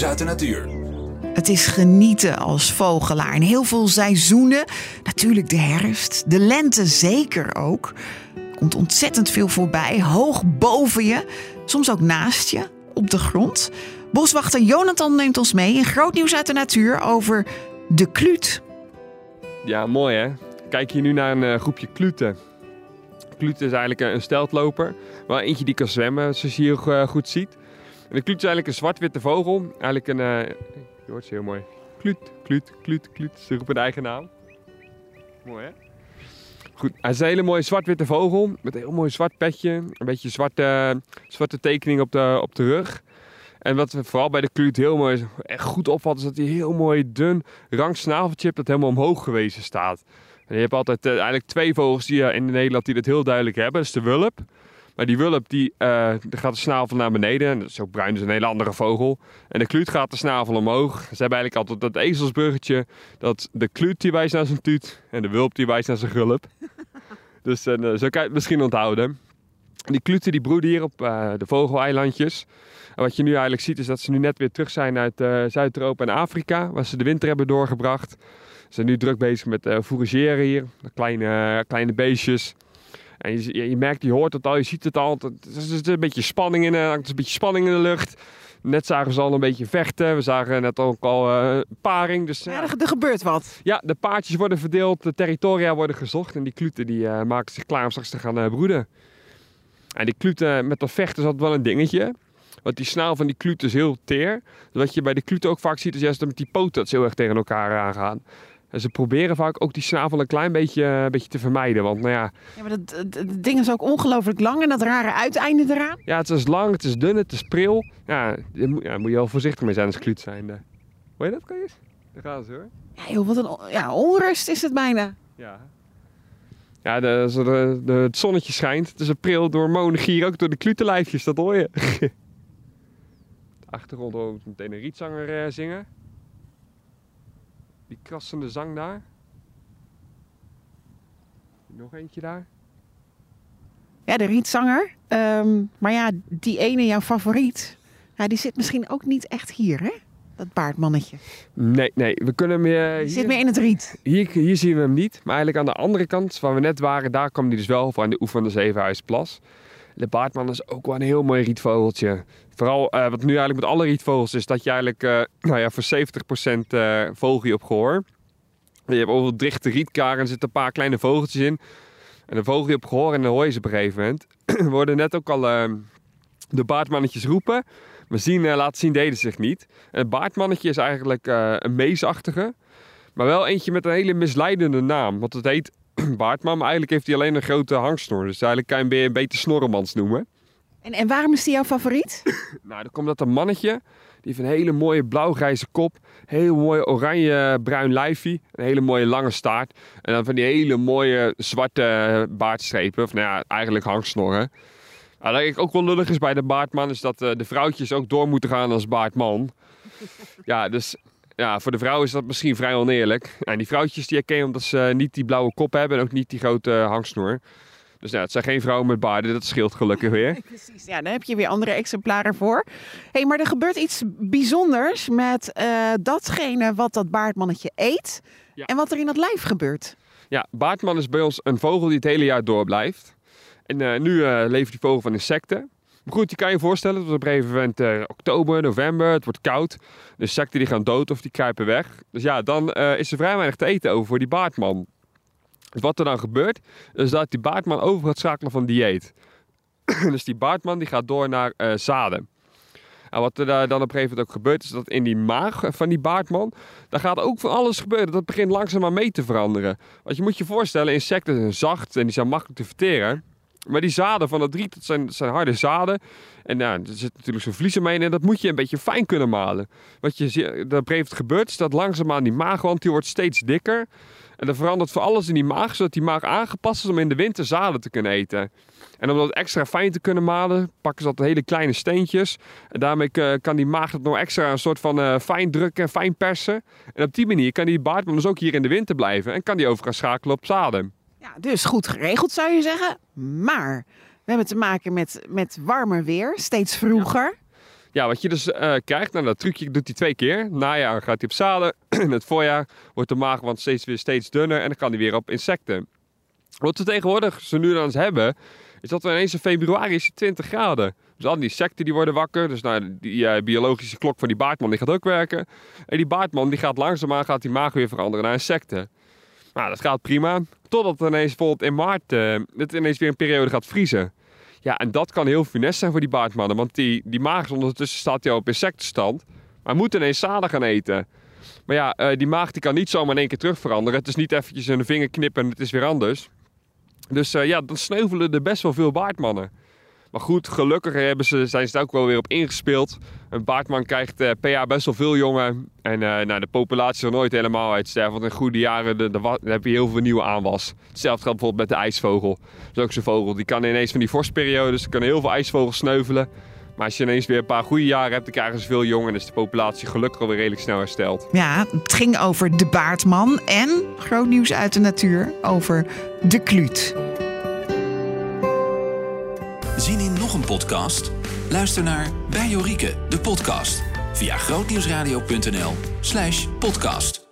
nieuws uit de natuur. Het is genieten als vogelaar in heel veel seizoenen. Natuurlijk de herfst, de lente zeker ook. Er komt ontzettend veel voorbij, hoog boven je, soms ook naast je, op de grond. Boswachter Jonathan neemt ons mee in groot nieuws uit de natuur over de kluut. Ja, mooi hè. Kijk hier nu naar een eh, groepje kluten. Kluten is eigenlijk een, een steltloper. Wel eentje die kan zwemmen, zoals je hier eh, goed ziet. En de kluut is eigenlijk een zwart-witte vogel. Eigenlijk een... eh, je hoort ze heel mooi. Kluut, kluut, kluut, kluut. Ze roepen een eigen naam. Mooi hè? Goed, hij is een hele mooie zwart-witte vogel. Met een heel mooi zwart petje. Een beetje zwarte, zwarte tekening op de, op de rug. En wat vooral bij de kluut heel mooi echt goed opvalt, is dat hij heel mooi dun rank snaveltje heeft dat helemaal omhoog gewezen staat. Je hebt altijd eh, eigenlijk twee vogels die, eh, in Nederland die dat heel duidelijk hebben. Dat is de wulp. Maar die wulp die, eh, daar gaat de snavel naar beneden. En dat is ook bruin, dus een hele andere vogel. En de kluut gaat de snavel omhoog. Ze hebben eigenlijk altijd dat ezelsbruggetje. Dat de kluut die wijst naar zijn tuut. En de wulp die wijst naar zijn gulp. dus eh, zo kan je het misschien onthouden. Die kluten die broeden hier op eh, de vogeleilandjes. En wat je nu eigenlijk ziet is dat ze nu net weer terug zijn uit Zuid-Europa en Afrika. Waar ze de winter hebben doorgebracht. Ze zijn nu druk bezig met eh fourageren hier. Kleine, kleine beestjes. En je, je, je merkt, je hoort het al, je ziet het al. Het is een beetje spanning in, er is een beetje spanning in de lucht. Net zagen ze al een beetje vechten. We zagen net ook al eh, paring. Dus Ja, ja, er, er gebeurt wat. ja, de paardjes worden verdeeld, de territoria worden gezocht. En die kluten die, eh, maken zich klaar om straks te gaan eh, broeden. En die kluten met dat vechten is altijd wel een dingetje. Want die snaal van die kluten is heel teer. Dus wat je bij de kluten ook vaak ziet is juist dat met die poten dat ze heel erg tegen elkaar aangaan. En ze proberen vaak ook die snavel een klein beetje, een beetje te vermijden. Want nou ja, Ja, maar dat, dat, ding is ook ongelooflijk lang en dat rare uiteinde eraan. ja, het is lang, het is dun, het is pril. Ja, daar moet, ja, moet je wel voorzichtig mee zijn als kluut zijn. Hoor je dat, Kajus? Daar gaan ze hoor. Ja, joh, wat een ja, onrust is het bijna. Ja. Ja, de, als er de, de- het zonnetje schijnt. Het is april door monogier ook door de klutenlijfjes, dat hoor je. de achtergrond hoort meteen een rietzanger eh, zingen. Die krassende zang daar. Nog eentje daar. Ja, de rietzanger. Ehm, maar ja, die ene, jouw favoriet, ja, die zit misschien ook niet echt hier, hè? Dat baardmannetje. Nee, nee, we kunnen hem eh, hier, zit meer in het riet. hier, hier zien we hem niet. Maar eigenlijk aan de andere kant, waar we net waren, daar kwam hij dus wel aan de oever van de Zevenhuisplas. De baardman is ook wel een heel mooi rietvogeltje. Vooral eh, wat nu eigenlijk met alle rietvogels is, dat je eigenlijk eh, nou ja, voor 70% eh vogel je op gehoor. Je hebt overal dichte rietkaren en zitten een paar kleine vogeltjes in. En dan vogel je op gehoor en dan hoor je ze op een gegeven moment. We worden net ook al eh, de baardmannetjes roepen. Maar zien, eh, laten zien deden zich niet. En het baardmannetje is eigenlijk een meesachtige. Maar wel eentje met een hele misleidende naam. Want het heet baardman, maar eigenlijk heeft hij alleen een grote hangsnor. Dus eigenlijk kan je hem weer een beetje snorremans noemen. En, en waarom is die jouw favoriet? Nou, dan komt dat een mannetje. Die heeft een hele mooie blauwgrijze kop. Heel mooi oranje-bruin lijfie. Een hele mooie lange staart. En dan van die hele mooie zwarte baardstrepen. Of nou ja, eigenlijk hangsnorren. Nou, wat ik ook wel lullig is bij de baardman... is dat eh, de vrouwtjes ook door moeten gaan als baardman. Ja, dus ja, voor de vrouw is dat misschien vrij oneerlijk. En die vrouwtjes die herken je omdat ze niet die blauwe kop hebben... en ook niet die grote hangsnor. Dus ja, het zijn geen vrouwen met baarden. Dat scheelt gelukkig weer. Precies, ja, daar heb je weer andere exemplaren voor. hey, maar er gebeurt iets bijzonders met eh, datgene wat dat baardmannetje eet. Ja. En wat er in dat lijf gebeurt. Ja, baardman is bij ons een vogel die het hele jaar door blijft. En eh, nu eh levert die vogel van insecten. Goed, je kan je voorstellen dat op een gegeven moment eh, oktober, november, het wordt koud. De insecten die gaan dood of die kruipen weg. Dus ja, dan eh, is er vrij weinig te eten over voor die baardman. Dus wat er dan gebeurt, is dat die baardman over gaat schakelen van dieet. dus die baardman die gaat door naar eh, zaden. En wat er dan op een gegeven moment ook gebeurt, is dat in die maag van die baardman, daar gaat ook van alles gebeuren. Dat begint langzaamaan mee te veranderen. Want je moet je voorstellen, insecten zijn zacht en die zijn makkelijk te verteren. Maar die zaden van dat riet, dat zijn, dat zijn harde zaden. En ja, er zit natuurlijk zo'n vlies omheen en dat moet je een beetje fijn kunnen malen. Wat je dat moment gebeurt, is dat langzaamaan die maagwand die wordt steeds dikker. En dan verandert voor alles in die maag, zodat die maag aangepast is om in de winter zaden te kunnen eten. En om dat extra fijn te kunnen malen, pakken ze altijd hele kleine steentjes. En daarmee eh, kan die maag het nog extra een soort van eh, fijn drukken, fijn persen. En op die manier kan die baardman dus ook hier in de winter blijven. En kan die over gaan schakelen op zaden. Ja, dus goed geregeld zou je zeggen. Maar we hebben te maken met, met warmer weer, steeds vroeger. Ja, wat je dus eh, krijgt, nou dat trucje doet hij twee keer. Najaar gaat hij op zaden. In het voorjaar wordt de maagwand steeds weer steeds dunner en dan kan hij weer op insecten. Wat we tegenwoordig zo nu dan eens hebben, is dat we ineens in februari is het 20 graden. Dus al die insecten die worden wakker. Dus nou, die eh, biologische klok van die baardman die gaat ook werken. En die baardman die gaat langzaamaan gaat die maag weer veranderen naar insecten. Nou, dat gaat prima. Totdat het ineens bijvoorbeeld in maart eh, het ineens weer een periode gaat vriezen. Ja, en dat kan heel funest zijn voor die baardmannen. Want die, die maag ondertussen staat hij op insectenstand. Maar moet ineens zaden gaan eten. Maar ja, eh, die maag die kan niet zomaar in één keer terug veranderen. Het is niet eventjes een vinger knippen en het is weer anders. Dus uh, ja, dan sneuvelen er best wel veel baardmannen. Maar goed, gelukkig hebben ze, zijn ze er ook wel weer op ingespeeld. Een baardman krijgt uh, per jaar best wel veel jongen. En uh, nou, de populatie zal nooit helemaal uitsterven. Want in goede jaren heb je heel veel nieuwe aanwas. Hetzelfde geldt bijvoorbeeld met de ijsvogel. Dat is ook zo'n vogel. Die kan ineens van die vorstperiodes, er heel veel ijsvogels sneuvelen. Maar als je ineens weer een paar goede jaren hebt, dan krijgen ze veel jongen. En is de populatie gelukkig alweer redelijk snel hersteld. Ja, het ging over de baardman en groot nieuws uit de natuur over de kluut. Podcast? Luister naar Bij de podcast. Via grootnieuwsradio.nl slash podcast.